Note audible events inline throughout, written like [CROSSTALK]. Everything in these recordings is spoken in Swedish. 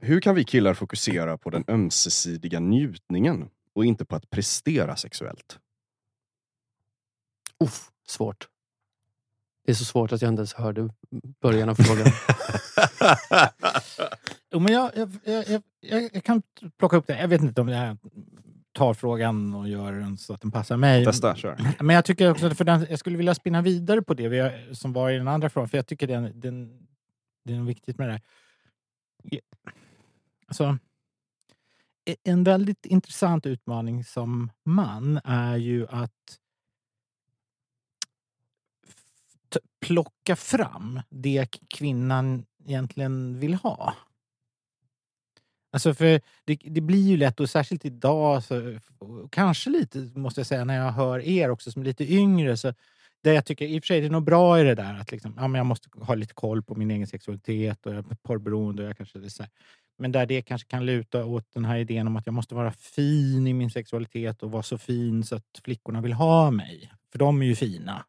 Hur kan vi killar fokusera på den ömsesidiga njutningen och inte på att prestera sexuellt? Uff, svårt. Det är så svårt att jag inte ens hörde början av frågan. [LAUGHS] Jo, men jag, jag, jag, jag, kan plocka upp det. Jag vet inte om jag tar frågan och gör den så att den passar mig. Testa, kör. Men jag tycker också att för den, jag skulle vilja spinna vidare på det vi som var i den andra frågan. För jag tycker den, den, det är viktigt med det här. Alltså, e-, en väldigt intressant utmaning som man är ju att plocka fram det kvinnan egentligen vill ha. Alltså för det, det blir ju lätt, och särskilt idag, så, och kanske lite måste jag säga när jag hör er också som är lite yngre, så det jag tycker i och för sig det är nog bra i det där att liksom, ja, men jag måste ha lite koll på min egen sexualitet och jag är porrberoende. Och jag kanske, det är så här. Men där det kanske kan luta åt den här idén om att jag måste vara fin i min sexualitet och vara så fin så att flickorna vill ha mig. För de är ju fina.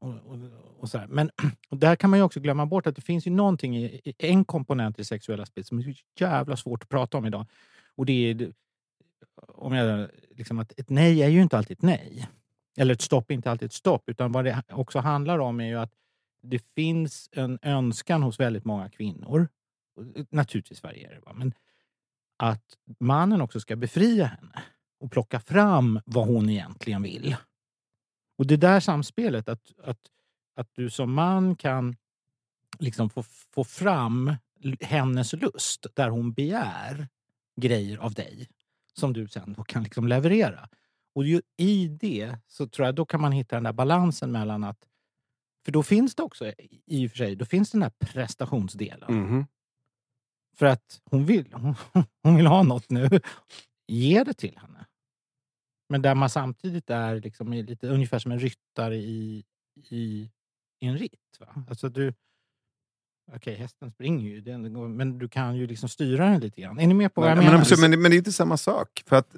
Och, och, och så här. Men [CLEARS THROAT] och där kan man ju också glömma bort att det finns ju någonting i, i en komponent i sexuella spel som är så jävla svårt att prata om idag. Och det är om jag, liksom att ett nej är ju inte alltid ett nej. Eller ett stopp är inte alltid ett stopp. Utan vad det också handlar om är ju att det finns en önskan hos väldigt många kvinnor. och Naturligtvis varierar det. va, Men att mannen också ska befria henne och plocka fram vad hon egentligen vill. Och det där samspelet, att, att, att du som man kan liksom få, få fram hennes lust där hon begär grejer av dig som du sen då kan liksom leverera. Och ju, i det så tror jag då kan man hitta den där balansen mellan att... För då finns det också, i och för sig, då finns den här prestationsdelen. Mhm. För att hon vill, hon, [LAUGHS] hon vill ha något nu. Ge det till henne. Men där man samtidigt är liksom lite, ungefär som en ryttare i, i, i en ritt. Va? Alltså du, Okej, hästen springer ju, den men du kan ju liksom styra den lite grann. Är ni med på vad jag Men, menar? men, men, men, men det är inte samma sak. För att,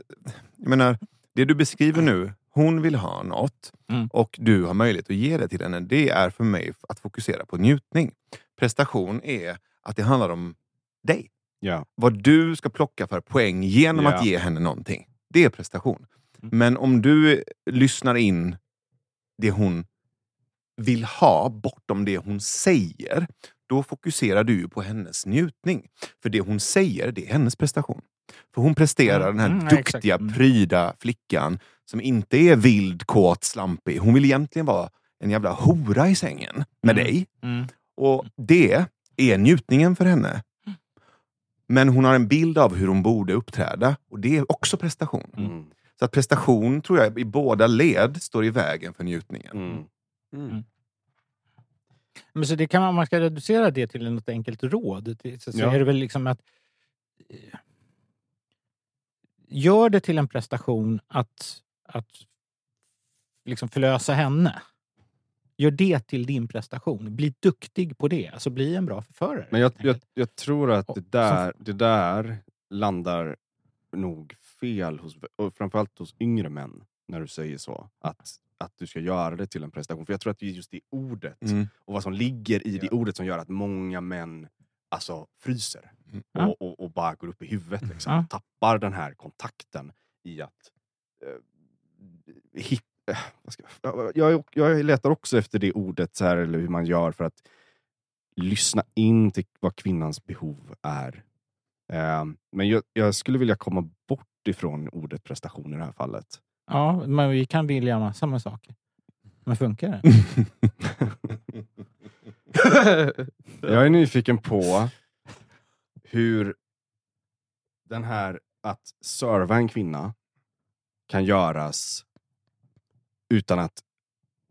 jag menar, det du beskriver nu, hon vill ha något Mm. och du har möjlighet att ge det till henne. Det är för mig att fokusera på njutning. Prestation är att det handlar om dig. Ja. Vad du ska plocka för poäng genom Ja. att ge henne någonting. Det är prestation. Mm. Men om du lyssnar in det hon vill ha bortom det hon säger, då fokuserar du på hennes njutning. För det hon säger, det är hennes prestation. För hon presterar Mm, den här mm, duktiga, exakt. Mm. pryda flickan som inte är vild, kåt, slampig. Hon vill egentligen vara en jävla hora i sängen med Mm. dig. Mm. Och det är njutningen för henne. Men hon har en bild av hur hon borde uppträda och det är också prestation. Mm. Så att prestation tror jag i båda led står i vägen för njutningen. Mm. Men så det kan man, man ska reducera det till något enkelt råd. Så, så Ja. är det väl liksom att eh, gör det till en prestation att, att liksom förlösa henne. Gör det till din prestation. Bli duktig på det. Alltså bli en bra förförare. Men jag, jag, jag tror att det där, det där landar nog fel, hos, och framförallt hos yngre män, när du säger så. Att, att du ska göra det till en prestation. För jag tror att det är just det ordet Mm. och vad som ligger i det ordet som gör att många män alltså, fryser. Mm. Och, och, och bara går upp i huvudet. Liksom. Ja. Tappar den här kontakten i att eh, hit, eh, jag, jag letar också efter det ordet, så här, eller hur man gör för att lyssna in till vad kvinnans behov är. Eh, men jag, jag skulle vilja komma bort ifrån ordet prestation i det här fallet. Ja, men vi kan vilja massa med saker. Men funkar det? [LAUGHS] [LAUGHS] Jag är nyfiken på hur den här att serva en kvinna kan göras utan att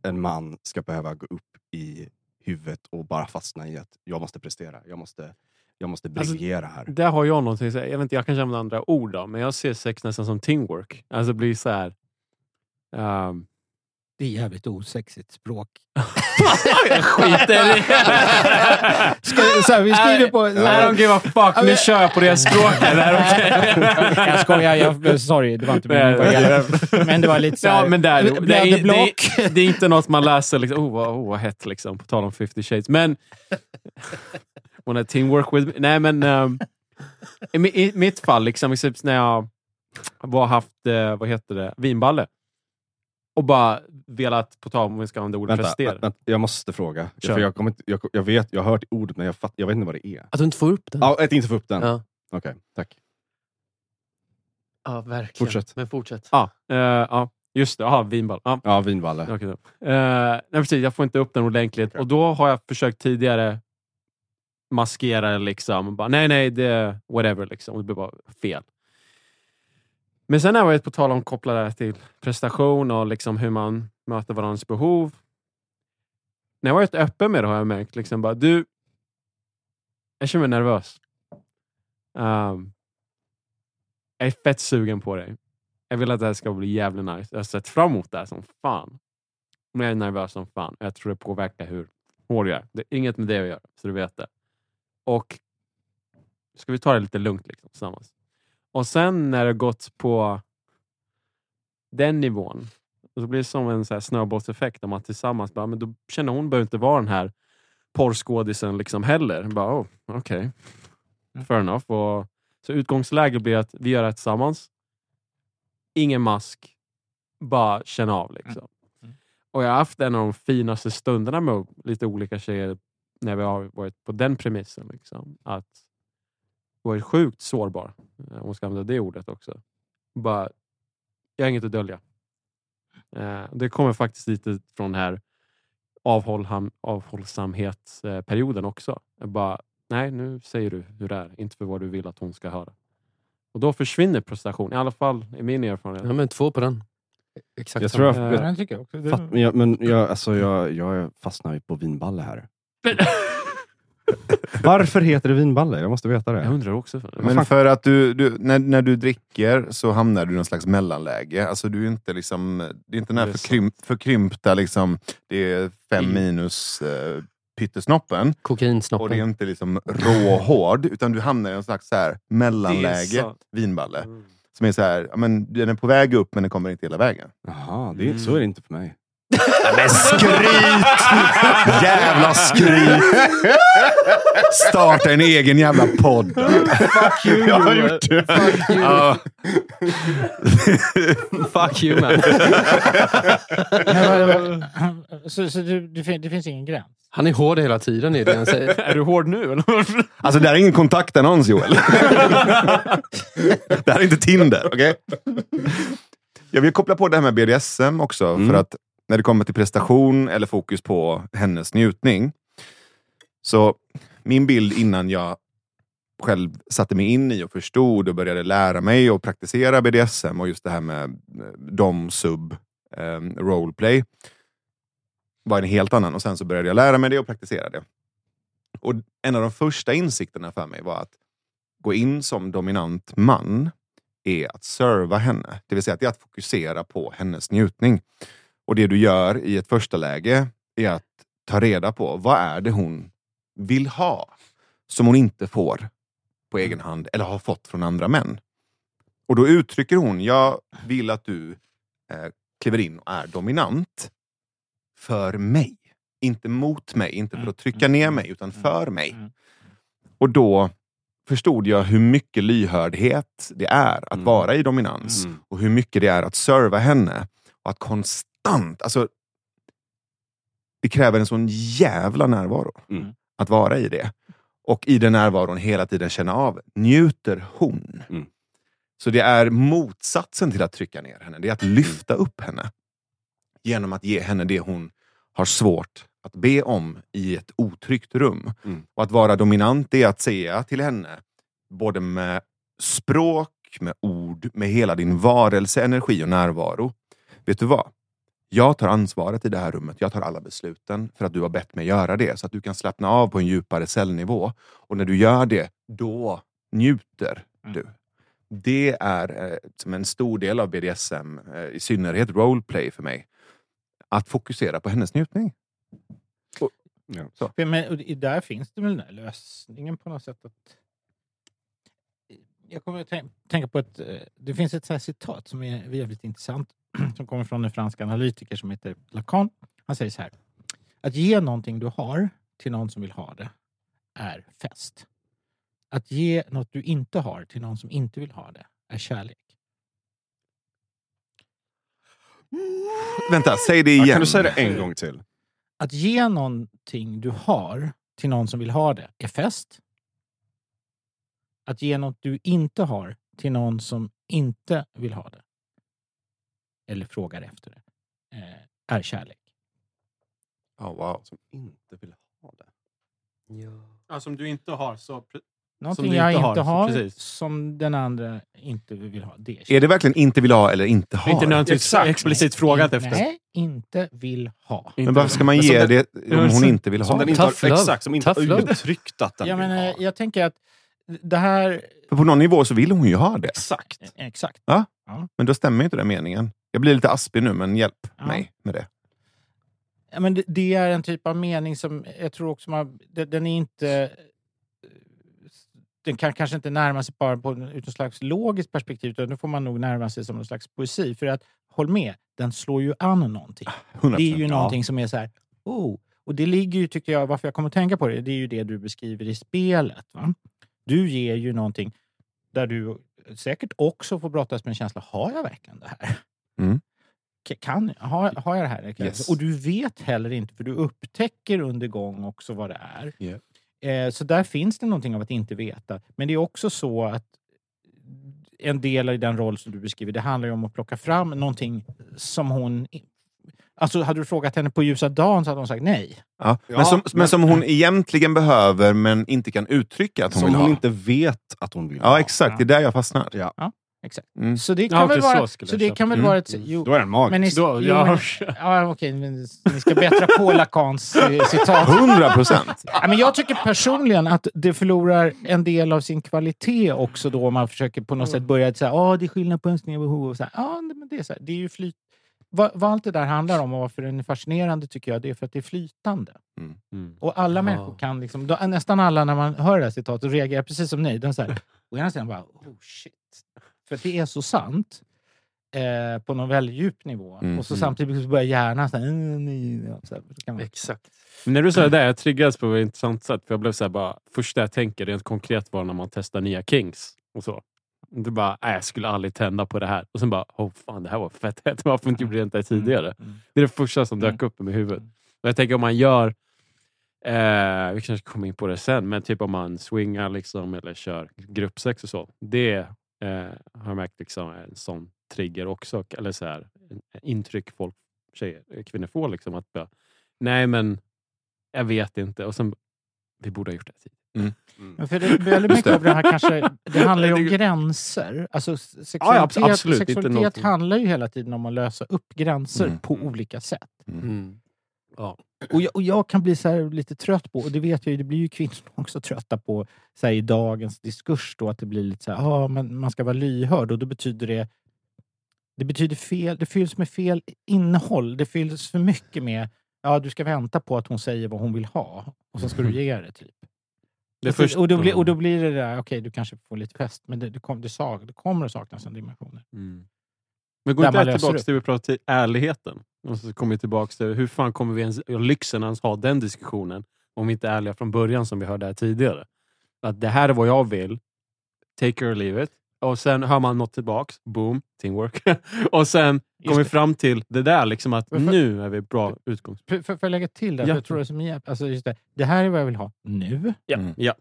en man ska behöva gå upp i huvudet och bara fastna i att jag måste prestera. Jag måste, jag måste Alltså, briljera här. Där har jag någonting att säga. Jag, vet inte, jag kanske använder andra ord då, men jag ser sex nästan som teamwork. Alltså blir så här... ehm, Det är jävligt osexigt språk. [LAUGHS] jag skiter i [LAUGHS] Ska, så här, vi skriver på... I don't give a fuck. Nu kör jag på det språket. Det här, okej? [LAUGHS] jag skojar, jag, sorry. Det var inte meningen. Men det var lite så här, Ja, men där, det, är, det, är, det är inte något man läser liksom, oh, vad, oh, vad hett, liksom, på tal om 50 shades. Men... Wanna teamwork with me? Nej, men... ehm, I, I mitt fall, liksom, typ när jag var haft eh, vad heter det, vinballe och bara velat, på tal om vi ska använda ordet Vänta, prestera. vänta, jag måste fråga. Kör. För jag, kommer inte, jag, jag, vet, jag har hört ordet, men jag, fatt, jag vet inte vad det är. Att du inte får upp den. Ja, att inte få upp den. Ja. Okej, tack. Ja, verkligen. Fortsätt. Men fortsätt. Ja, eh, ja, just det. Jaha, vinball. Ja. Ja, vinballe. okej då. Eh, nej, precis, jag får inte upp den ordentligt. Och då har jag försökt tidigare maskera det liksom. Bara, nej, nej, det whatever. Liksom. Och det blir bara fel. Men sen har det på tal om att koppla det här till prestation och liksom hur man möter varandras behov. När jag varit öppen med det har jag märkt liksom bara, du, jag känner mig nervös. Um, jag är fett sugen på dig. Jag vill att det här ska bli jävligt nice. Jag har sett fram emot det här som fan. Men jag är nervös som fan. Jag tror det påverkar hur hård jag är. Det är inget med det att göra, så du vet det. Och ska vi ta det lite lugnt liksom, tillsammans. Och sen när det gått på den nivån, så blir det som en så snöbollseffekt om att tillsammans, bara, men då känner hon behöver inte vara den här porrskådisen liksom heller. Bara, oh, okej. Fair enough. Och, så utgångsläget blir att vi gör det tillsammans. Ingen mask. Bara känna av. Liksom. Mm. Och jag har haft en av de finaste stunderna med lite olika tjejer när vi har varit på den premissen. Liksom. Att varit sjukt sårbar, eh, om man ska använda det ordet också. Bara, jag har inget att dölja. Eh, det kommer faktiskt lite från den här avhållham, avhållsamhetsperioden också. Jag bara, nej nu säger du hur det är, inte för vad du vill att hon ska höra. Och då försvinner prestation, i alla fall i min erfarenhet. Ja, men två på den. Exakt Jag samma. tror jag, jag jag, men jag, alltså jag, jag fastnar ju på vinballe här. [CLEARS THROAT] Varför heter det vinballe? Jag måste veta Jag det. undrar också. Men för att du, du när, när du dricker så hamnar du i någon slags mellanläge. Alltså du är inte liksom, det är inte den här förkrymp, förkrympta, liksom, det är fem Mm. minus eh, pyttesnoppen. Och det är Kokainsnoppen. inte liksom råhård, utan du hamnar i en slags så här mellanläge, vinballe. Mm. Som är så här, men den är på väg upp men den kommer inte hela vägen. Jaha, det är, så är det inte för mig. Men skryt! Jävla skryt! Starta en egen jävla podd. Fuck you, [LAUGHS] Jag har gjort det. Fuck you, Ja. Fuck you man. [LAUGHS] Så så det, det, fin- det finns ingen gräns? Han är hård hela tiden, är det han säger. [LAUGHS] Är du hård nu? Eller? Alltså det här är ingen kontaktannons Joel. det här är inte Tinder, okej? Jag vill koppla på det här med BDSM också, Mm. för att när det kommer till prestation eller fokus på hennes njutning. Så min bild innan jag själv satte mig in i och förstod och började lära mig och praktisera BDSM och just det här med eh, dom, sub, eh, roleplay var en helt annan. Och sen så började jag lära mig det och praktisera det. Och en av de första insikterna för mig var att gå in som dominant man är att serva henne. Det vill säga att det är att fokusera på hennes njutning. Och det du gör i ett första läge är att ta reda på vad är det hon vill ha som hon inte får på egen hand eller har fått från andra män. Och då uttrycker hon, jag vill att du eh, kliver in och är dominant för mig. Inte mot mig, inte för att trycka ner mig, utan för mig. Mm. Och då förstod jag hur mycket lyhördhet det är att Mm. vara i dominans. Mm. Och hur mycket det är att serva henne. Och att konstant, alltså det kräver en sån jävla närvaro Mm. att vara i det. Och i den närvaron hela tiden känna av, njuter hon? Mm. Så det är motsatsen till att trycka ner henne, det är att lyfta upp henne. Genom att ge henne det hon har svårt att be om i ett otryggt rum. Mm. Och att vara dominant är att säga till henne, både med språk, med ord, med hela din varelse, energi och närvaro. Vet du vad? Jag tar ansvaret i det här rummet. Jag tar alla besluten för att du har bett mig göra det. Så att du kan slappna av på en djupare cellnivå. Och när du gör det, då njuter Mm. du. Det är eh, som en stor del av BDSM, eh, i synnerhet roleplay för mig. Att fokusera på hennes njutning. För, Men och det- där finns det väl den här lösningen på något sätt. att Jag kommer att tänk, tänka på ett... eh, Det finns ett så här citat som är jävligt intressant. [CLEARS THROAT] Som kommer från en fransk analytiker som heter Lacan. Han säger så här. Att ge någonting du har till någon som vill ha det är fest. Att ge något du inte har till någon som inte vill ha det är kärlek. Vänta, säg det Ja, igen. kan du säga det en gång till? Att ge någonting du har till någon som vill ha det är fest. Att ge något du inte har till någon som inte vill ha det eller frågar efter det eh, är kärlek. Oh, wow. Som inte vill ha det. Ja, som du inte har så... Någonting du jag inte inte har, har, precis. som den andra inte vill ha. Det är Är det verkligen inte vill ha eller inte ha? Inte nödvändigtvis Exakt. explicit frågat efter. Nej, inte vill ha. Men varför ska man som ge den- det om hon inte vill Som ha det? inte har, exakt, som inte Tough har uttryckt att den Jag, vill ha. jag tänker att det här... För på någon nivå så vill hon ju ha det. Exakt. Exakt. Men då stämmer inte den meningen. Jag blir lite aspig nu, men hjälp Ja. mig med det. Ja, men det, det är en typ av mening som jag tror också man... Den, den är inte... Den kan kanske inte närma sig bara på, ett slags logiskt perspektiv utan då får man nog närma sig som en slags poesi. För att, håll med, den slår ju an någonting. 100%. Det är ju någonting som är så här... Oh. Och det ligger ju, tycker jag, varför jag kommer att tänka på det, det är ju det du beskriver i spelet. Va? Du ger ju någonting där du säkert också får brottas med en känsla, har jag verkligen det här? Mm. Kan, har, har jag det här? Yes. Och du vet heller inte, för du upptäcker under gång också vad det är. Yeah. Eh, så där finns det någonting av att inte veta. Men det är också så att en del i den roll som du beskriver, det handlar ju om att plocka fram någonting som hon... Alltså hade du frågat henne på ljusa dagen så hade hon sagt nej. Ja. Ja, men, som, men som hon egentligen behöver, men inte kan uttrycka att hon Som vill hon ha. inte vet att hon vill Ja, ha. exakt. Det är där jag fastnar. Ja. Exakt. Mm. Så det kan Ja, väl okej, så vara... Så jag det kan väl Mm. vara ett... Jo, Då är den magisk. men ni, Då- jo, ja. men, [LAUGHS] ja, okej, men ni ska bättra på Lacans eh, [LAUGHS] citat. 100 procent! Ja, men jag tycker personligen att det förlorar en del av sin kvalitet också då om man försöker på något sätt börja säga att det är skillnad på önskningar och behov. Och så här, ja, men det, är så här, det är ju flyt... Vad, vad allt det där handlar om och varför den är fascinerande tycker jag, det är för att det är flytande. Mm. Och alla Ja. människor kan, liksom, då, nästan alla när man hör det här citatet reagerar precis som ni. Den så här, å ena sidan bara, oh shit. För att det är så sant. Eh, på någon väldigt djup nivå. Mm. Och så samtidigt så börjar hjärnan så här, "Mm, nej", ja, så här, så kan man, Exakt. Men när du sa det där, jag triggades på ett intressant sätt. För jag blev så här bara, första jag tänker rent konkret var när man testar nya Kings. Och så. Det bara, nej, jag skulle aldrig tända på det här. Och sen bara, oh fan, det här var fett hett. Varför inte gjorde jag det inte tidigare? Mm. Det är det första som dök upp i mitt huvud. Och jag tänker om man gör, eh, vi kanske kommer in på det sen, men typ om man swingar liksom, eller kör gruppsex och så. Det eh, har jag märkt liksom, är en sån trigger också. Eller så här, intryck folk, tjejer, kvinnor får. Liksom, att bara, nej men jag vet inte. Och sen, vi borde ha gjort det här tidigt. Men för det, väldigt mycket av det här kanske, det [LAUGHS] handlar ju om gränser. Alltså Ja, sexualitet, ja, absolut. Inte sexualitet handlar ju hela tiden om att lösa upp gränser Mm. på olika sätt. Ja. Och jag, och jag kan bli så här lite trött på, och det vet jag ju, det blir ju kvinnor [LAUGHS] också trötta på så i dagens diskurs då, att det blir lite så här, ah, men man ska vara lyhörd och då betyder det det betyder fel, det fylls med fel innehåll. Det fylls för mycket med, ja du ska vänta på att hon säger vad hon vill ha och så ska du ge det typ. Det och, först- och, då blir, och då blir det där, okej du kanske får lite fest, men det, det, kom, det, sak, det kommer att saknas en dimension. Mm. Men går inte det tillbaka upp. till vi pratade till ärligheten? Och så kommer vi tillbaka till hur fan kommer vi ens lyxen ens ha den diskussionen om vi inte är ärliga från början som vi hörde här tidigare? Att det här är vad jag vill. Take it or leave it. Och sen hör man något tillbaks. Boom, teamwork. [LAUGHS] och sen kommer vi fram till det där, liksom att för- nu är vi bra utgångspunkt. För att lägga till det, Ja. för jag tror det är som hjälp, alltså just det, det här är vad jag vill ha nu. Ja. Mm. ja.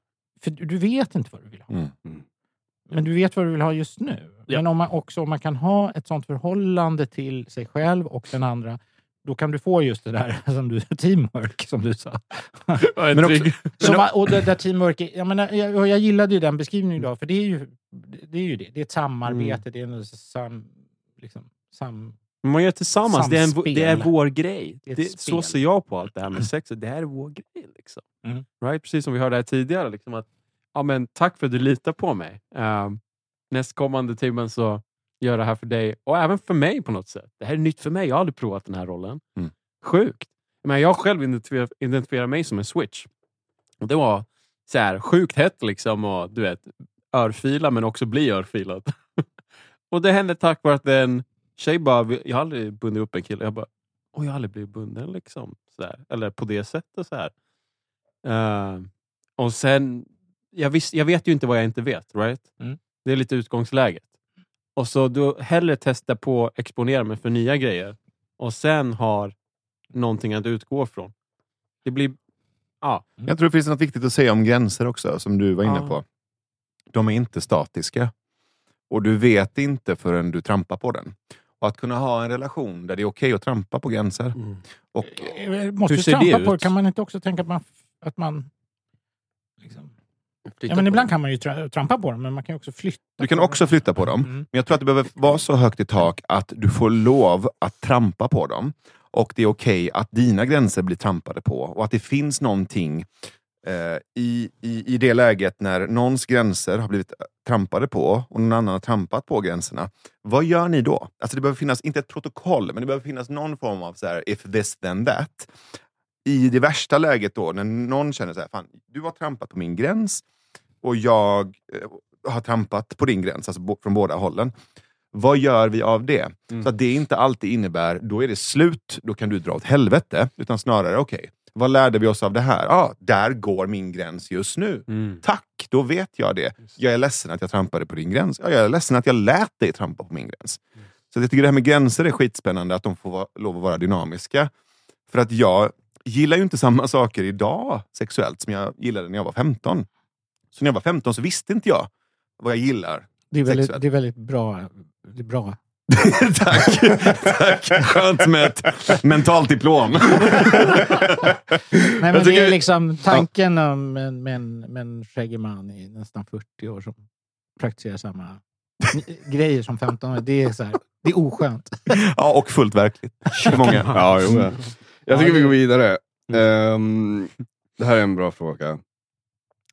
För du du vet inte vad du vill ha. Mm. Men du vet vad du vill ha just nu. Ja. Men om man också om man kan ha ett sånt förhållande till sig själv och den andra, då kan du få just det där [LAUGHS] som du, teamwork som du sa. [LAUGHS] Men också- [LAUGHS] Som, och det där teamwork, jag, menar, jag, jag gillade ju den beskrivningen idag, för det är ju det. Är ju det. det är ett samarbete, det är en sam, liksom, sam, man gör tillsammans. Det är, en, det är vår grej. Är Det, så ser jag på allt det här med sex. Det här är vår grej. Liksom. Mm. Right? Precis som vi hörde här tidigare. Liksom att, ja, men tack för att du litar på mig. Um, nästkommande timmen så gör jag det här för dig och även för mig på något sätt. Det här är nytt för mig. Jag har aldrig provat den här rollen. Mm. Sjukt. Men jag själv identifierar, identifierar mig som en switch. Och Det var så här, sjukt hett liksom och du vet, örfila men också bli örfilad. [LAUGHS] och det hände tack vare att en tjej bara, jag har aldrig bundit upp en kille. Jag bara, och jag har aldrig blivit bunden liksom. Så här. Eller på det sättet. så här. Eh, och sen jag, visst, jag vet ju inte vad jag inte vet. Right? Mm. Det är lite utgångsläget. Och så då hellre testa på att exponera mig för nya grejer och sen har någonting att utgå från. Det blir... Ja. Jag tror det finns något viktigt att säga om gränser också, som du var inne Ja. på. De är inte statiska. Och du vet inte förrän du trampar på den. Och att kunna ha en relation där det är okej att trampa på gränser. Mm. Och Eh, Måste Hur du ser det trampa på ut? Kan man inte också tänka att man... Att man liksom, ja, men ibland kan man ju tra- trampa på dem, men man kan också flytta. du kan också dem. flytta på dem. Mm. Men jag tror att det behöver vara så högt i tak att du får lov att trampa på dem. Och det är okej att dina gränser blir trampade på. Och att det finns någonting eh, i, i, i det läget när någons gränser har blivit trampade på och någon annan har trampat på gränserna. Vad gör ni då? Alltså det behöver finnas, inte ett protokoll, men det behöver finnas någon form av så här, if this then that. I det värsta läget då, när någon känner så här, fan, du har trampat på min gräns och jag eh, har trampat på din gräns, alltså från båda hållen. Vad gör vi av det? Mm. Så att det inte alltid innebär, då är det slut, då kan du dra åt helvete. Utan snarare, okej, vad lärde vi oss av det här? Ja, där går min gräns just nu. Mm. Tack, då vet jag det. Jag är ledsen att jag trampade på din gräns. Ja, jag är ledsen att jag lät dig trampa på min gräns. Så jag tycker det här med gränser är skitspännande, att de får vara, lov att vara dynamiska. För att jag gillar ju inte samma saker idag sexuellt som jag gillade när jag var 15. Så när jag var 15 så visste inte jag vad jag gillar. Det är väldigt, det är väldigt bra. Det är bra. [LAUGHS] Tack! Tack. Skönt med ett mentalt diplom. Nej, men det är liksom tanken om en, med en, med en skäggig man i nästan 40 år som praktiserar samma grejer som 15 år. Det är, så här, det är oskönt. ja, och fullt verkligt. Många. Ja, jo, ja. Jag Ja, tycker vi går vidare. Ehm, det här är en bra fråga.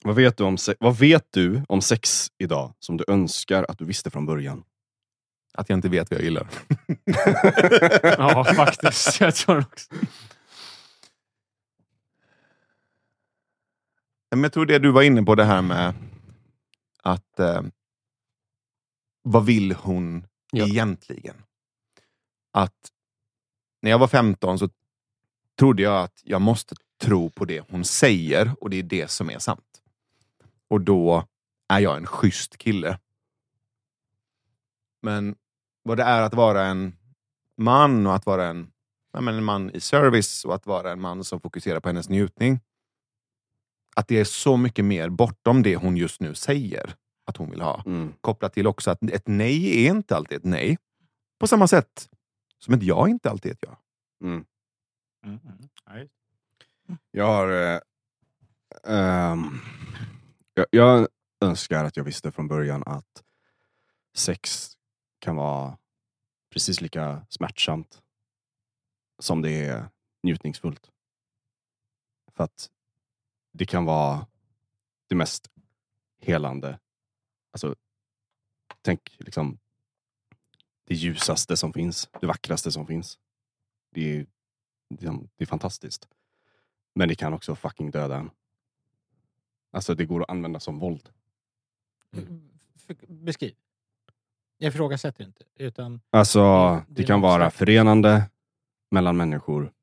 Vad vet, du om se- vad vet du om sex idag som du önskar att du visste från början? Att jag inte vet vad jag gillar. [LAUGHS] Ja, faktiskt. [LAUGHS] Jag tror också. Men jag tror det du var inne på det här med att eh, vad vill hon Ja. egentligen? Att när jag var 15 så trodde jag att jag måste tro på det hon säger och det är det som är sant. Och då är jag en schysst kille. Men vad det är att vara en man och att vara en, ja, men en man i service och att vara en man som fokuserar på hennes njutning att det är så mycket mer bortom det hon just nu säger att hon vill ha. Mm. Kopplat till också att ett nej är inte alltid ett nej. På samma sätt som ett ja inte alltid är ett ja. Mm. Mm, mm. Jag har... Eh, ehm, jag, jag önskar att jag visste från början att sex kan vara precis lika smärtsamt som det är njutningsfullt. För att det kan vara det mest helande. Alltså, tänk liksom det ljusaste som finns, det vackraste som finns. Det är, det är, liksom, det är fantastiskt. Men det kan också fucking döda en. Alltså det går att använda som våld. För- Beskriv. Jag ifrågasätter inte. Utan, Alltså Det- det, kan vara slags- förenande mellan människor.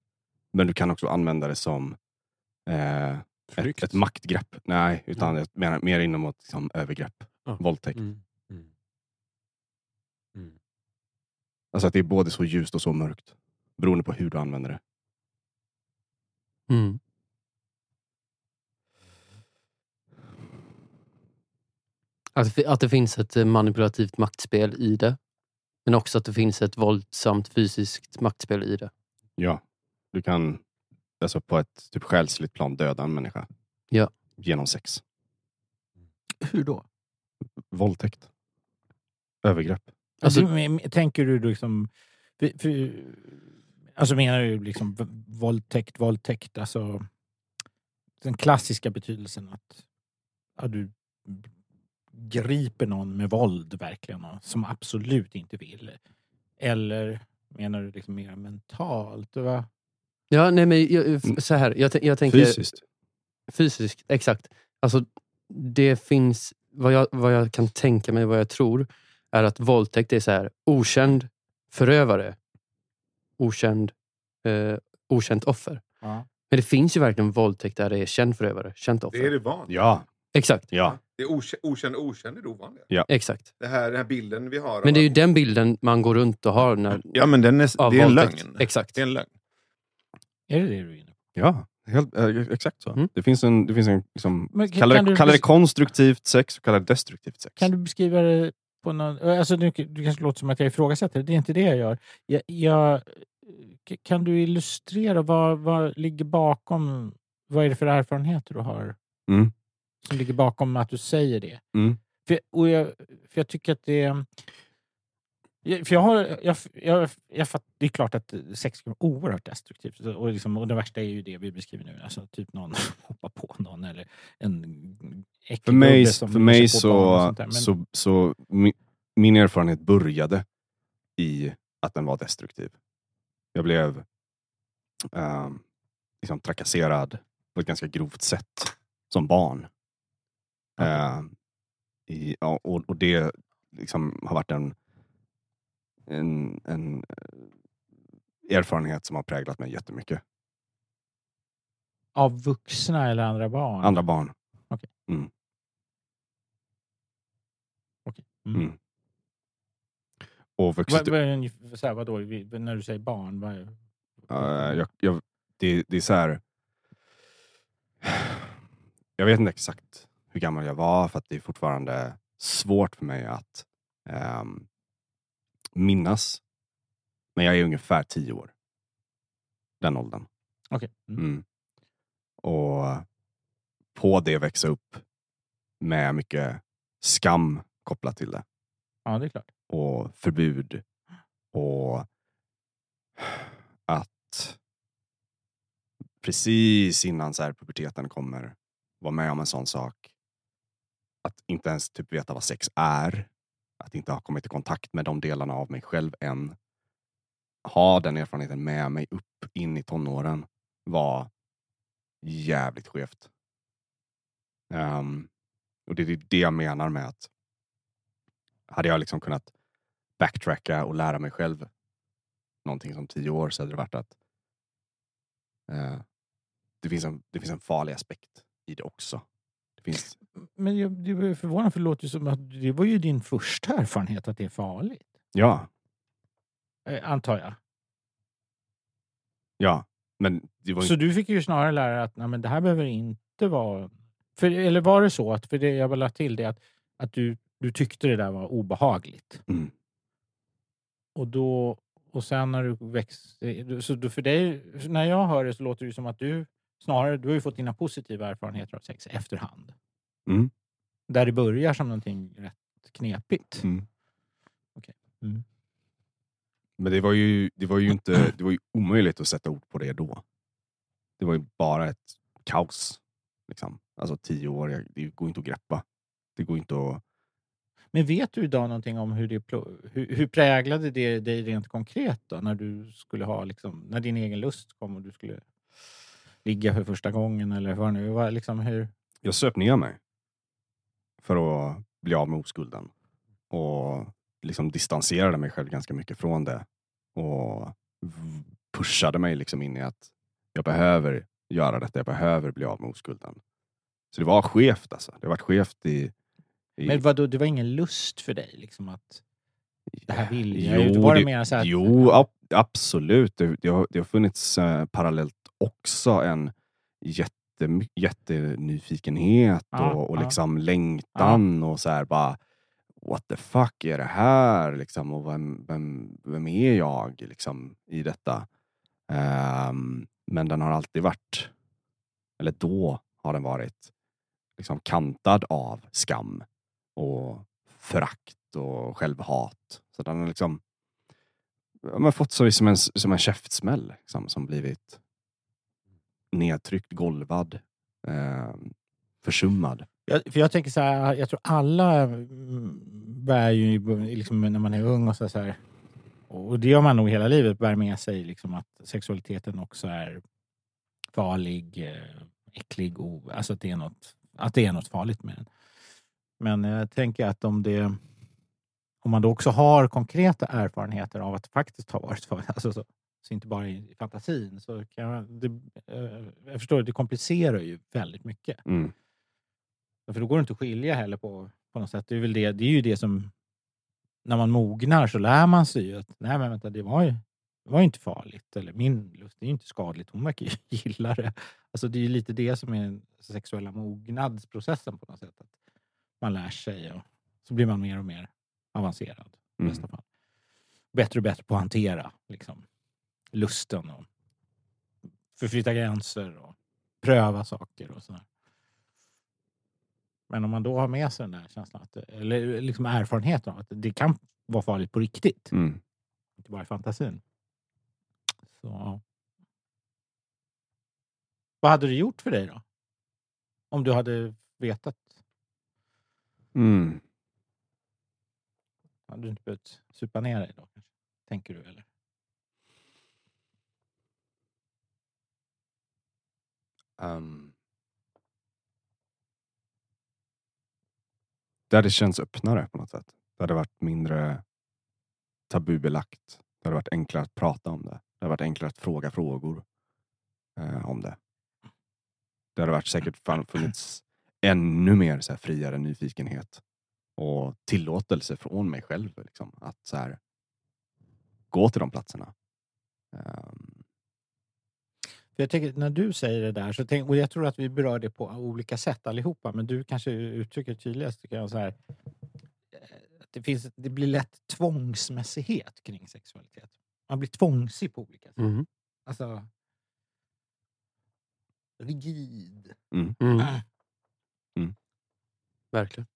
Men du kan också använda det som eh, ett, ett maktgrepp. Nej, utan jag menar mer inom liksom, övergrepp. Ja. Våldtäkt. Mm. Mm. Mm. Alltså att det är både så ljust och så mörkt. Beroende på hur du använder det. Mm. Att, det- att det finns ett eh, manipulativt maktspel i det. Men också att det finns ett våldsamt fysiskt maktspel i det. Ja. Du kan alltså på ett typ själsligt plan döda en människa. Ja. Genom sex. hur då? Våldtäkt. Övergrepp. Alltså- Alltså, men- men tänker du liksom... För, för, alltså menar du liksom våldtäkt, våldtäkt, alltså den klassiska betydelsen att ja, du griper någon med våld verkligen, och som absolut inte vill. Eller menar du liksom mer mentalt? Va? Ja, nej men jag, f- så här. Jag, jag tänker... Fysiskt. Fysiskt, exakt. Alltså, det finns, vad jag, vad jag kan tänka mig, vad jag tror, är att våldtäkt är så här, okänd förövare, okänd, eh, okänt offer. Ja. Men det finns ju verkligen våldtäkt där det är känd förövare, känt offer. Det är det vanliga. Ja. Exakt. Ja. Det är okä- okänd okänd är det ovanliga. exakt. Det här, den här bilden vi har. Men det är ju den bilden man går runt och har när, Ja, men den är, av det är en lögn. Exakt. Det är en lögn. Är det det du är inne på? Ja, helt, eh, exakt så. Mm. Det finns en, det finns en liksom, Men kan- det, du kalla det konstruktivt sex och kalla det destruktivt sex. Kan du beskriva det på någon... Alltså, du, du kanske låter som att jag ifrågasätter, det är inte det jag gör. Jag, jag, kan du illustrera vad, vad ligger bakom... Vad är det för erfarenheter du har Mm. Som ligger bakom att du säger det? Mm. För, och jag, för jag tycker att det... För jag har, jag, jag, jag fatt, det är klart att sex kan vara oerhört destruktivt. Och, liksom, och det värsta är ju det vi beskriver nu. Alltså, typ någon [LAUGHS] hoppar på någon eller en äcklig För mig, som för mig så. Men- så, så min, min erfarenhet började i att den var destruktiv. Jag blev ehm, liksom trakasserad på ett ganska grovt sätt som barn. I, ja, och, och det liksom har varit en, en, en eh, erfarenhet som har präglat mig jättemycket. Av vuxna eller andra barn? Andra barn. Okej. Mm. Okej. Mm. Mm. Och vuxit Vad, vad så här, vadå, när du säger barn? Vad, Ja, jag, jag, det, det är så här. Jag vet inte exakt hur gammal jag var för att det är fortfarande svårt för mig att ehm, minnas. Men jag är ungefär tio år. Den åldern. Okej. Mm. Mm. Och på det växa upp med mycket skam kopplat till det Ja, det är klart. och förbud och att precis innan så här puberteten kommer vara med om en sån sak. Att inte ens typ veta vad sex är. Att inte ha kommit i kontakt med de delarna av mig själv än. Ha den erfarenheten med mig upp in i tonåren var jävligt skevt. Um, och det är det jag menar med att hade jag liksom kunnat backtracka och lära mig själv någonting som tio år så hade det varit att uh, det, finns en, det finns en farlig aspekt i det också. Det finns, Men jag, det var ju förvånande för det låter ju som att det var ju din första erfarenhet att det är farligt. ja, Eh, antar jag. ja. Men det var Så du fick ju snarare lära dig att nej, men det här behöver inte vara... För, eller var det så, att, för det jag vill ha till det, att, att du, du tyckte det där var obehagligt? mm, Och då och sen när du växte... Så då för dig, när jag hör det så låter det som att du snarare du har ju fått dina positiva erfarenheter av sex efterhand. Mm. Där det börjar som någonting rätt knepigt. Mm. Okej. Mm. Men det var ju, det var ju inte, det var ju omöjligt att sätta ord på det då. Det var ju bara ett kaos. Liksom. Alltså tio år, det går inte att greppa. Det går inte att... Men vet du idag någonting om hur det hur, hur präglade det dig rent konkret då? När du skulle ha liksom, när din egen lust kom och du skulle ligga för första gången eller vad det nu var. Liksom hur, Jag söp ner mig. För att bli av med oskulden. Och liksom distanserade mig själv ganska mycket från det. Och pushade mig liksom in i att jag behöver göra detta. Jag behöver bli av med oskulden. Så det var skevt alltså. Det varit skevt i... i men vadå, det var ingen lust för dig? Liksom att det här vill jag. Jo, Jo, var det det- mer så att, Jo, ab- absolut. Det, det, har, det har funnits eh, parallellt också en jätte, jättenyfikenhet Ja, och, och ja. liksom längtan och så här bara What the fuck är det här? Liksom, och vem, vem, vem är jag liksom, i detta? Ehm, men den har alltid varit, eller då har den varit liksom kantad av skam och förakt och självhat. Så den har liksom ja, men fått så som en, som en käftsmäll liksom, som blivit nedtryckt, golvad, eh, försummad. jag, för jag tänker så här, jag tror alla mm, bär ju liksom, när man är ung och så, så här, och det gör man nog hela livet, bär med sig liksom att sexualiteten också är farlig, eh, äcklig, och, alltså att det, är något, att det är något farligt med den. Men jag tänker att om det om man då också har konkreta erfarenheter av att det faktiskt har varit farligt, alltså så, så inte bara i fantasin, så kan man, det, eh, jag förstår, det komplicerar ju väldigt mycket. Mm. För då går det inte att skilja heller på, på något sätt. Det är, väl det, det är ju det som... När man mognar så lär man sig ju att nej men vänta, det var ju, det var ju inte farligt. Eller min lust, det är ju inte skadligt. Hon verkar ju [LAUGHS] gilla det. Alltså det är ju lite det som är den sexuella mognadsprocessen på något sätt. Att man lär sig och så blir man mer och mer avancerad. I Mm. bästa fall. Bättre och bättre på att hantera liksom, lusten och förflytta gränser och pröva saker och sådär. Men om man då har med sig den där känslan, att, eller liksom erfarenheten av att det kan vara farligt på riktigt, Mm. inte bara i fantasin. Så. Vad hade det gjort för dig då? Om du hade vetat? Mm. Hade du inte behövt supa ner dig då? Tänker du eller? Um, det hade känts öppnare på något sätt. Det hade varit mindre tabubelagt. Det hade varit enklare att prata om det. Det hade varit enklare att fråga frågor eh, om det. Det hade varit säkert funnits ännu mer så här, friare nyfikenhet och tillåtelse från mig själv. Liksom, att så här, gå till de platserna. Ehm, för jag tänker, när du säger det där, så tänk, och jag tror att vi berör det på olika sätt allihopa, men du kanske uttrycker tydligast tycker jag, så här, eh, att det, finns, det blir lätt tvångsmässighet kring sexualitet. Man blir tvångsig på olika sätt. Mhm. Alltså, rigid. Mm. Verkligen.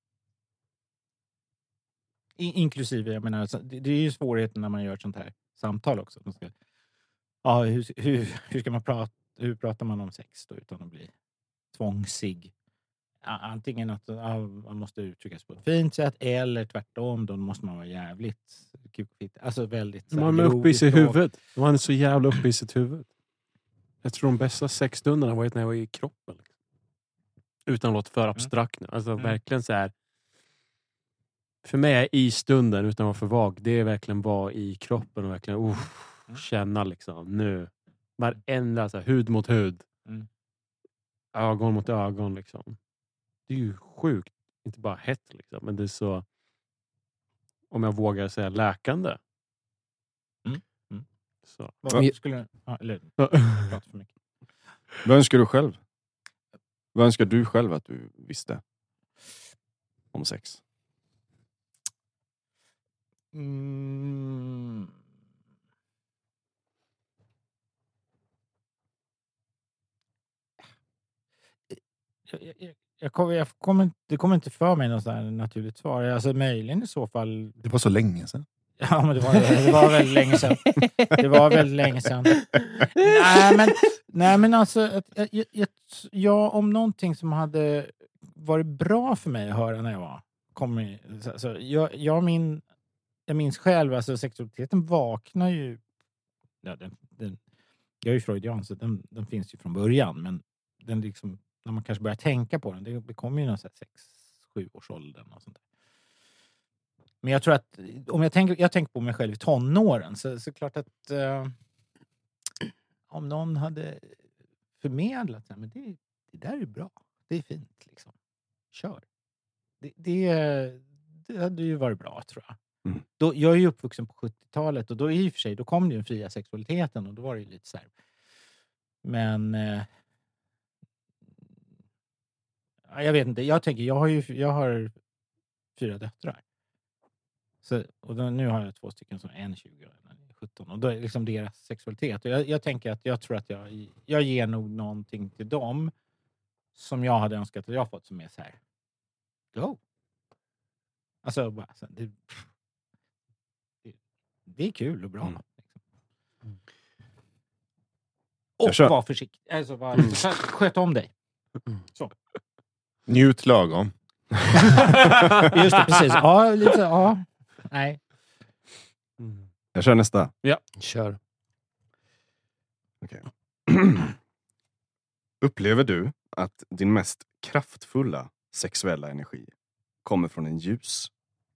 I, inklusive, jag menar, det, det är ju svårigheten när man gör ett sånt här samtal också. Man ska, ja, hur, hur, hur ska man prata? Hur pratar man om sex då utan att bli tvångsig? Antingen att ja, man måste uttrycka sig på ett fint sätt eller tvärtom, då måste man vara jävligt kuk och fitta. Alltså väldigt... Man är uppe i sitt huvud. Man är så jävla uppe i sitt huvud. Jag tror de bästa sexstunderna var när jag var i kroppen. Liksom. Utan att låta för abstrakt nu. Alltså Mm. verkligen så här. För mig är i stunden, utan att vara för vag, det är verkligen vara i kroppen och verkligen uh, Mm. känna liksom nu. Varenda så här, hud mot hud. Mm. Ögon mot ögon. Liksom. Det är ju sjukt. Inte bara hett, liksom, men det är så, om jag vågar säga läkande. Mm. Mm. Så. Vad skulle, ja, eller, [LAUGHS] för mycket. Vad önskar du själv? Vad önskar du själv att du visste om sex? Mm. Jag, jag, kommer, jag kommer, det kommer inte för mig något naturligt svar. Alltså, möjligen i så fall... Det var så länge sedan. [LAUGHS] Ja, men det var, det var väldigt länge sedan. Det var väldigt länge sedan. Nej, men, nej, men alltså, jag, jag, jag, ja, om någonting som hade varit bra för mig att höra när jag var kom i, så, så, jag, jag, min, jag minns själv, alltså sexualiteten vaknar ju... Ja, den, den, jag är ju freudian, så den, den finns ju från början, men den liksom, när man kanske börjar tänka på den, det, kommer ju någon så här sex, sju års åldern och sånt där. Men jag tror att om jag tänker, jag tänker på mig själv i tonåren så, så klart att eh, om någon hade förmedlat men det, det där är bra, det är fint, liksom. kör. Det, det, det hade ju varit bra tror jag. Mm. Då, jag är ju uppvuxen på 70-talet och då i och för sig då kom ju den fria sexualiteten och då var det ju lite så här. Men eh, jag vet inte, jag tänker, jag har ju jag har fyra döttrar. Så, och då, nu har jag två stycken som är en 20 och en är 17. Och då är liksom deras sexualitet. Och jag, jag tänker att jag tror att jag, jag ger nog någonting till dem som jag hade önskat att jag fått som är så här. Go! Alltså, bara, så, det, det, det är kul och bra. Mm. Liksom. Jag Och var försiktig. Alltså, var, Mm. Sköt om dig. Njut lagom. [LAUGHS] Just det, precis. Ja, lite, ja. Nej. Jag kör nästa. Kör. [CLEARS THROAT] Upplever du att din mest kraftfulla sexuella energi kommer från en ljus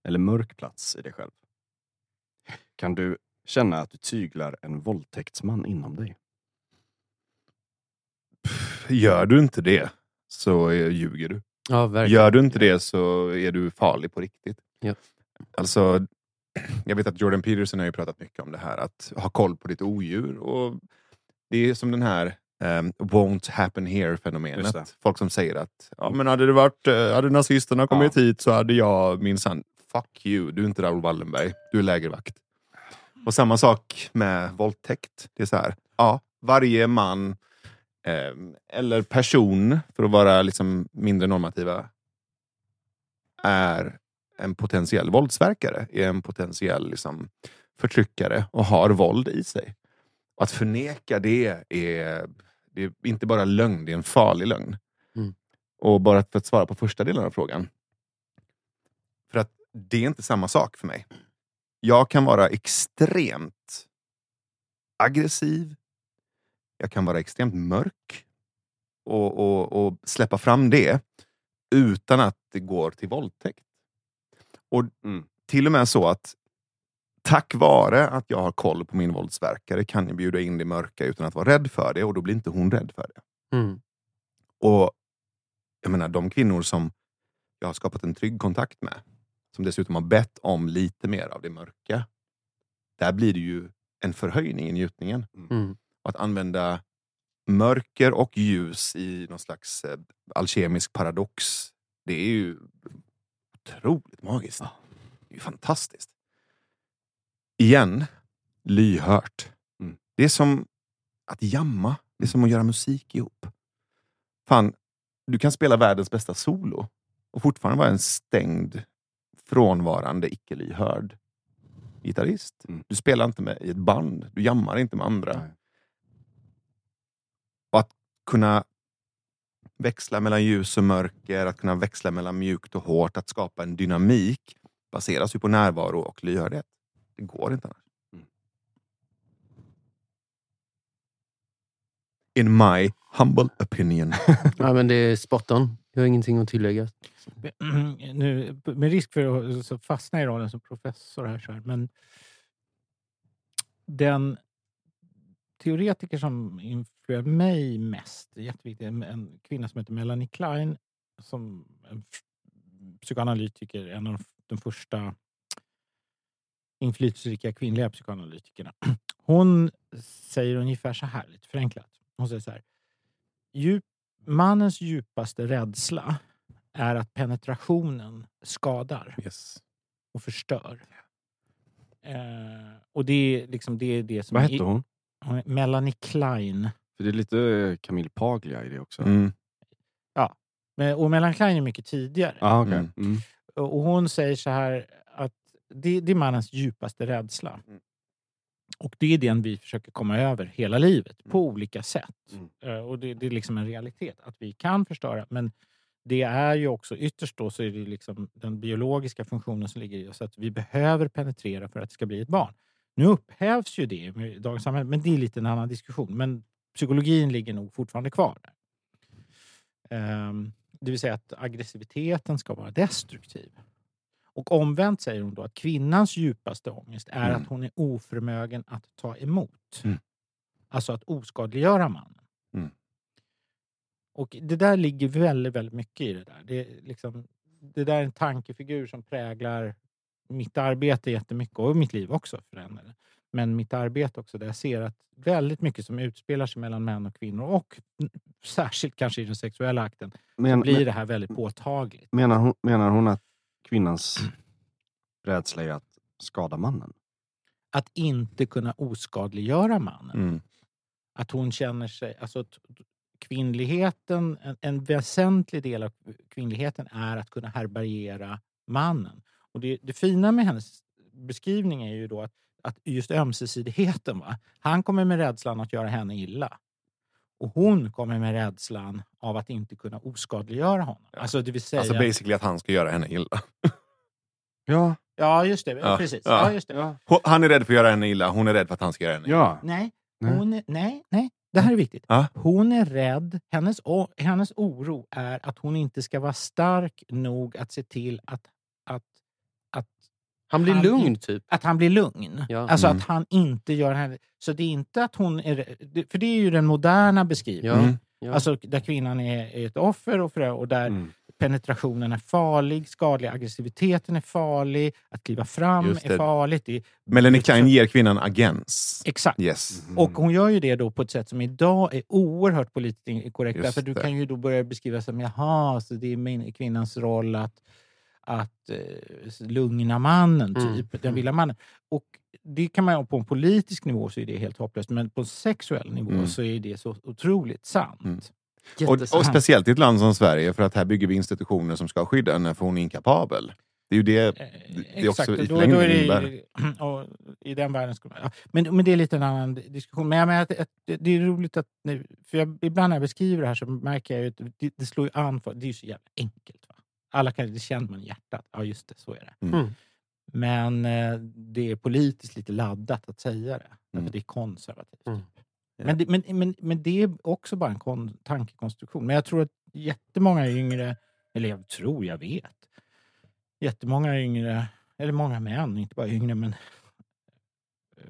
eller mörk plats i dig själv? Kan du känna att du tyglar en våldtäktsman inom dig? Gör du inte det så eh, ljuger du. Ja, verkligen. Gör du inte det så är du farlig på riktigt. Ja. Alltså, jag vet att Jordan Peterson har ju pratat mycket om det här, att ha koll på ditt odjur. Och det är som den här um, won't happen here-fenomenet. Folk som säger att ja, men hade, det varit, eh, hade nazisterna kommit hit så hade jag minsann... Fuck you, du är inte Raoul Wallenberg. Du är lägervakt. Och samma sak med våldtäkt. Det är så här, ja, varje man eller person, för att vara liksom mindre normativa, är en potentiell våldsverkare, är en potentiell liksom, förtryckare och har våld i sig. Och att förneka det är, det är inte bara lögn, det är en farlig lögn. Mm. Och bara för att svara på första delen av frågan. För att det är inte samma sak för mig. Jag kan vara extremt aggressiv. Jag kan vara extremt mörk. Och, och, och släppa fram det utan att det går till våldtäkt. Och Mm. till och med så att tack vare att jag har koll på min våldsverkare kan jag bjuda in det mörka utan att vara rädd för det och då blir inte hon rädd för det. Mm. Och jag menar, de kvinnor som jag har skapat en trygg kontakt med, som dessutom har bett om lite mer av det mörka. Där blir det ju en förhöjning i njutningen. Mm. Och att använda mörker och ljus i någon slags eh, alkemisk paradox, det är ju otroligt magiskt. Det är ju fantastiskt. Igen, lyhört. Mm. Det är som att jamma. Det är som att göra musik ihop. Fan, du kan spela världens bästa solo och fortfarande vara en stängd, frånvarande, icke-lyhörd gitarrist. Mm. Du spelar inte med i ett band. Du jammar inte med andra. Nej. Kunna växla mellan ljus och mörker, att kunna växla mellan mjukt och hårt, att skapa en dynamik baseras ju på närvaro och lyhördhet. Det går inte annars. Mm. In my humble opinion. [LAUGHS] Ja, men det är spot on. Jag har ingenting att tillägga. [CLEARS THROAT] nu, med risk för att fastna i rollen som professor här, så här men den teoretiker som influerar mig mest, jätteviktigt, en, en kvinna som heter Melanie Klein, som en psykoanalytiker, en av de första inflytelserika kvinnliga psykoanalytikerna. [CLEARS THROAT] Hon säger ungefär så här, lite förenklat. Hon säger så här. Djup, mannens djupaste rädsla är att penetrationen skadar Yes. och förstör. Eh, och det är, liksom, det är det som... Vad hette hon? Melanie Klein. För det är lite eh, Camille Paglia i det också. Mm. Men- Och Melanie Klein är mycket tidigare. Ah, okay. Mm. mm. Och hon säger så här att det, det är mannens djupaste rädsla. Mm. Och det är den vi försöker komma över hela livet på olika sätt. Mm. Eh, Och det, det är liksom en realitet att vi kan förstöra. Men det är ju också ytterst då så är det liksom den biologiska funktionen som ligger i oss. Att vi behöver penetrera för att det ska bli ett barn. Nu upphävs ju det med dagens samhälle, men det är lite en annan diskussion. Men psykologin ligger nog fortfarande kvar där. Ehm, det vill säga att aggressiviteten ska vara destruktiv. Och omvänt säger hon då att kvinnans djupaste ångest är Mm. att hon är oförmögen att ta emot. Mm. Alltså att oskadliggöra mannen. Mm. Och det där ligger väldigt, väldigt mycket i det där. Det, är liksom, det där är en tankefigur som präglar mitt arbete jättemycket och mitt liv också för delen. Men mitt arbete också där jag ser att väldigt mycket som utspelar sig mellan män och kvinnor och särskilt kanske i den sexuella akten Men, blir men, det här väldigt påtagligt. menar, hon, menar hon att kvinnans rädsla är att skada mannen? Att inte kunna oskadliggöra mannen. Mm. Att hon känner sig... Alltså, kvinnligheten, en, en väsentlig del av kvinnligheten är att kunna härbärgera mannen. Och det, det fina med hennes beskrivning är ju då att, att just ömsesidigheten. Va? Han kommer med rädslan att göra henne illa. Och hon kommer med rädslan av att inte kunna oskadliggöra honom. Alltså det vill säga... Alltså basically att han ska göra henne illa. [LAUGHS] Ja. ja, just det. Ja, Precis. ja. Ja, just det. Ja. Han är rädd för att göra henne illa, hon är rädd för att han ska göra henne illa. ja. Nej, Nej. hon är, nej, nej. Det här är viktigt. Ja. Hon är rädd. Hennes, o- hennes oro är att hon inte ska vara stark nog att se till att, Han blir Han- lugn typ. att han blir lugn. Ja. Alltså Mm. att han inte gör henne... Så det är inte att hon är För det är ju den moderna beskrivningen. Ja. Mm. Ja. Alltså där kvinnan är, är ett offer och, för, och där Mm. penetrationen är farlig, skadlig, aggressiviteten är farlig, att kliva fram är det. farligt. Det är, Melanie Klein ger kvinnan agens. exakt. Yes. Och hon gör ju det då på ett sätt som idag är oerhört politiskt korrekt. Just Därför du det. kan ju då börja beskriva som jaha, så det är min, kvinnans roll att, att eh, lugna mannen, Mm. typ. Den Mm. vilda mannen. Och det kan man på en politisk nivå så är det helt hopplöst. Men på en sexuell nivå Mm. så är det så otroligt sant. Mm. Och, och speciellt i ett land som Sverige, för att här bygger vi institutioner som ska skydda henne för hon är inkapabel. Det är ju det Eh, det är också Exakt, då, då är det, innebär. [CLEARS THROAT] och I den världen skulle man, ja. men, men det är lite en annan diskussion. Men jag menar att, att det- det är roligt att... nu- För jag, ibland när jag beskriver det här så märker jag ju att det, det slår ju an för... Det är ju så jävla enkelt. Alla kan, det känner man i hjärtat. Ja, just det, så är det. Mm. Mm. Men eh, det är politiskt lite laddat att säga det. Därför Mm. det är konservativt. Mm. Men, det, men, men, men det är också bara en kon, tankekonstruktion. Men jag tror att jättemånga yngre, eller jag tror, jag vet, jättemånga yngre, eller många män, inte bara yngre, men eh,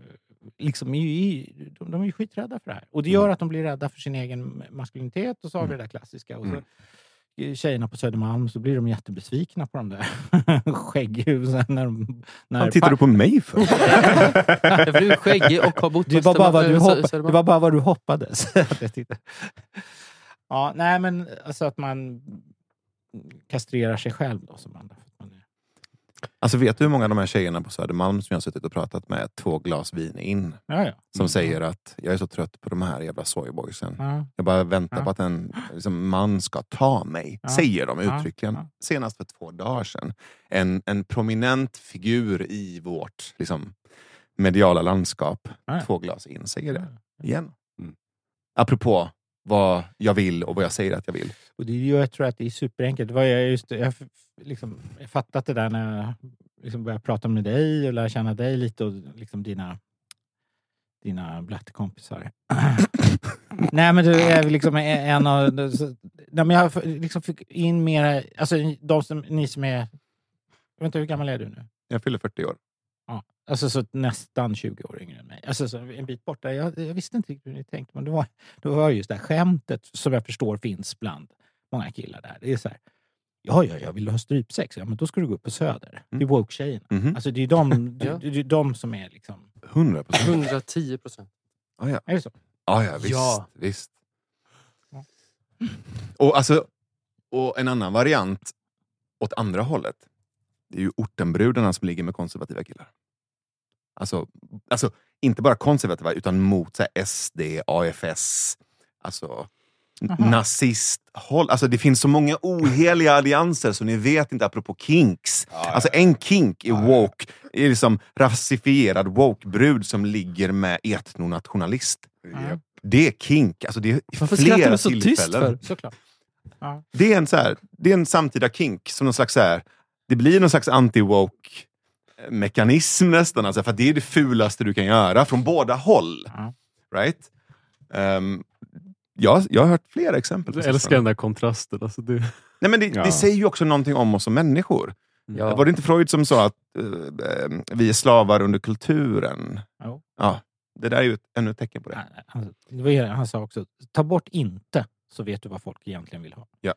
liksom är ju, de, de är ju skiträdda för det här. Och det gör Mm. att de blir rädda för sin egen maskulinitet och så har vi Mm. det där klassiska. Och så, Mm. Tjejerna på Södermalm så blir de jättebesvikna på de där [LAUGHS] skägghusen. När de, när Vad tittar du på mig för? Ja, [LAUGHS] för du är skäggig och har bott det på var, bara vad du Östermalm- hoppa, Södermalm. det var bara vad du hoppades. [LAUGHS] jag ja, nej, men alltså att man kastrerar sig själv. Då, som man, för att man är, Alltså vet du hur många av de här tjejerna på Södermalm som jag har suttit och pratat med två glas vin in, ja, ja. som Mm. säger att jag är så trött på de här jävla soyboysen. Ja, Jag bara väntar på att en liksom, man ska ta mig. Säger de uttryckligen. Senast för två dagar sedan. En, en prominent figur i vårt liksom, mediala landskap. Två glas in säger det igen. Mm. Apropå vad jag vill och vad jag säger att jag vill. Och det, jag tror att det är superenkelt. Var jag, just, jag, f- liksom, jag fattat det där när jag liksom började prata med dig och lära känna dig lite och liksom dina, dina blattekompisar. [CLEARS THROAT] Nej men du är liksom en av... Nej, men jag liksom fick in mera... Alltså de som, ni som är... Vänta, hur gammal är du nu? Jag fyller 40 år. Alltså så nästan 20 år yngre än mig. Alltså så en bit borta. Jag, jag visste inte riktigt hur ni tänkte, men det var, det var just det här skämtet som jag förstår finns bland många killar där. Det är så här, ja, ja, jag vill ha strypsex. Ja, men då ska du gå upp på Söder. Det är woke-tjejerna. Mhm. Alltså det är de, [LAUGHS] det, det är de som är liksom... 100 procent. 110 procent. Ah, ja. Är det så? Ah, ja, visst. Ja. visst. Ja. Och, alltså, och en annan variant åt andra hållet. Det är ju ortenbrudarna som ligger med konservativa killar. Alltså, alltså inte bara konservativa utan mot så här, SD, AFS, alltså nazisthåll. Alltså det finns så många oheliga allianser så ni vet inte apropå kinks. Alltså en kink i Ja, ja. woke är liksom rasifierad woke-brud som ligger med etnonationalist. Japp. Det är kink. Alltså det är Varför skrattar flera du så tyst tillfällen. för? Såklart. Ja. Det är en, så här, det är en samtida kink. Som någon slags så här, det blir någon slags anti-woke mekanism nästan. Alltså, för att det är det fulaste du kan göra från båda håll. Ja. Right? Um, jag, jag har hört flera exempel. Jag älskar den där kontrasten. Alltså det, Nej, men det, Ja. det säger ju också någonting om oss som människor. Ja. Var det inte Freud som sa att eh, vi är slavar under kulturen? Jo. Ja, det där är ju ett, ännu ett tecken på det. Han, han, han sa också, ta bort inte så vet du vad folk egentligen vill ha. Ja.